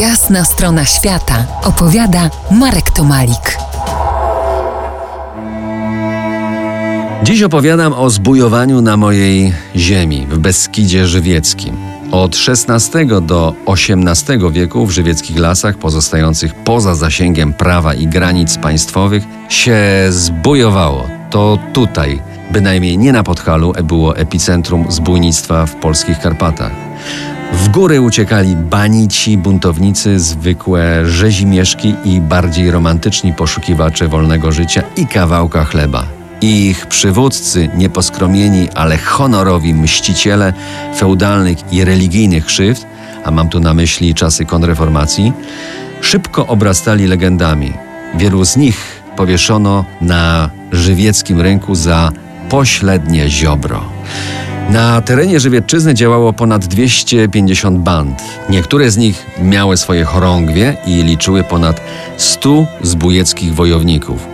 Jasna strona świata opowiada Marek Tomalik. Dziś opowiadam o zbujowaniu na mojej ziemi w Beskidzie Żywieckim. Od XVI do XVIII wieku w żywieckich lasach pozostających poza zasięgiem prawa i granic państwowych się zbujowało. To tutaj, bynajmniej nie na Podhalu, było epicentrum zbójnictwa w polskich Karpatach. W góry uciekali banici, buntownicy, zwykłe rzezimieszki i bardziej romantyczni poszukiwacze wolnego życia i kawałka chleba. Ich przywódcy, nieposkromieni, ale honorowi mściciele feudalnych i religijnych krzywd, a mam tu na myśli czasy konreformacji, szybko obrastali legendami. Wielu z nich powieszono na żywieckim rynku za pośrednie ziobro. Na terenie Żywiecczyzny działało ponad 250 band. Niektóre z nich miały swoje chorągwie i liczyły ponad 100 zbójeckich wojowników.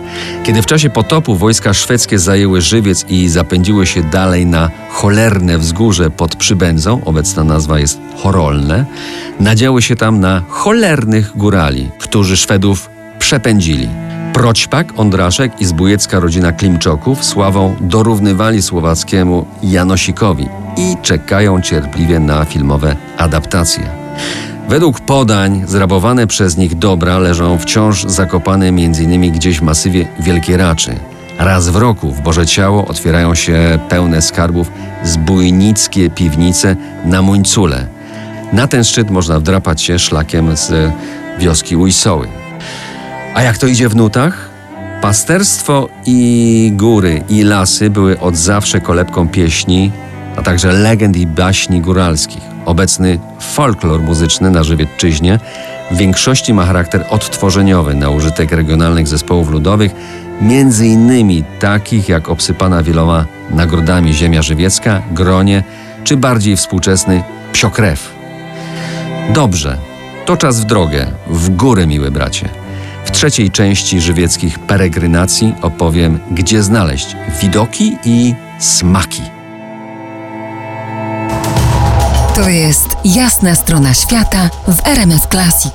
Kiedy w czasie potopu wojska szwedzkie zajęły Żywiec i zapędziły się dalej na cholerne wzgórze pod Przybędzą, obecna nazwa jest Chorolne, nadziały się tam na cholernych górali, którzy Szwedów przepędzili. Proćpak, Ondraszek i zbójecka rodzina Klimczoków sławą dorównywali słowackiemu Janosikowi i czekają cierpliwie na filmowe adaptacje. Według podań zrabowane przez nich dobra leżą wciąż zakopane m.in. gdzieś w masywie Wielkiej Raczy. Raz w roku w Boże Ciało otwierają się pełne skarbów zbójnickie piwnice na Muńcule. Na ten szczyt można wdrapać się szlakiem z wioski Ujsoły. A jak to idzie w nutach? Pasterstwo i góry i lasy były od zawsze kolebką pieśni, a także legend i baśni góralskich. Obecny folklor muzyczny na Żywiecczyźnie w większości ma charakter odtworzeniowy na użytek regionalnych zespołów ludowych, między innymi takich jak obsypana wieloma nagrodami Ziemia Żywiecka, Gronie czy bardziej współczesny Psiokrew. Dobrze, to czas w drogę, w górę miły bracie. W trzeciej części żywieckich peregrynacji opowiem, gdzie znaleźć widoki i smaki. To jest jasna strona świata w RMS Classic.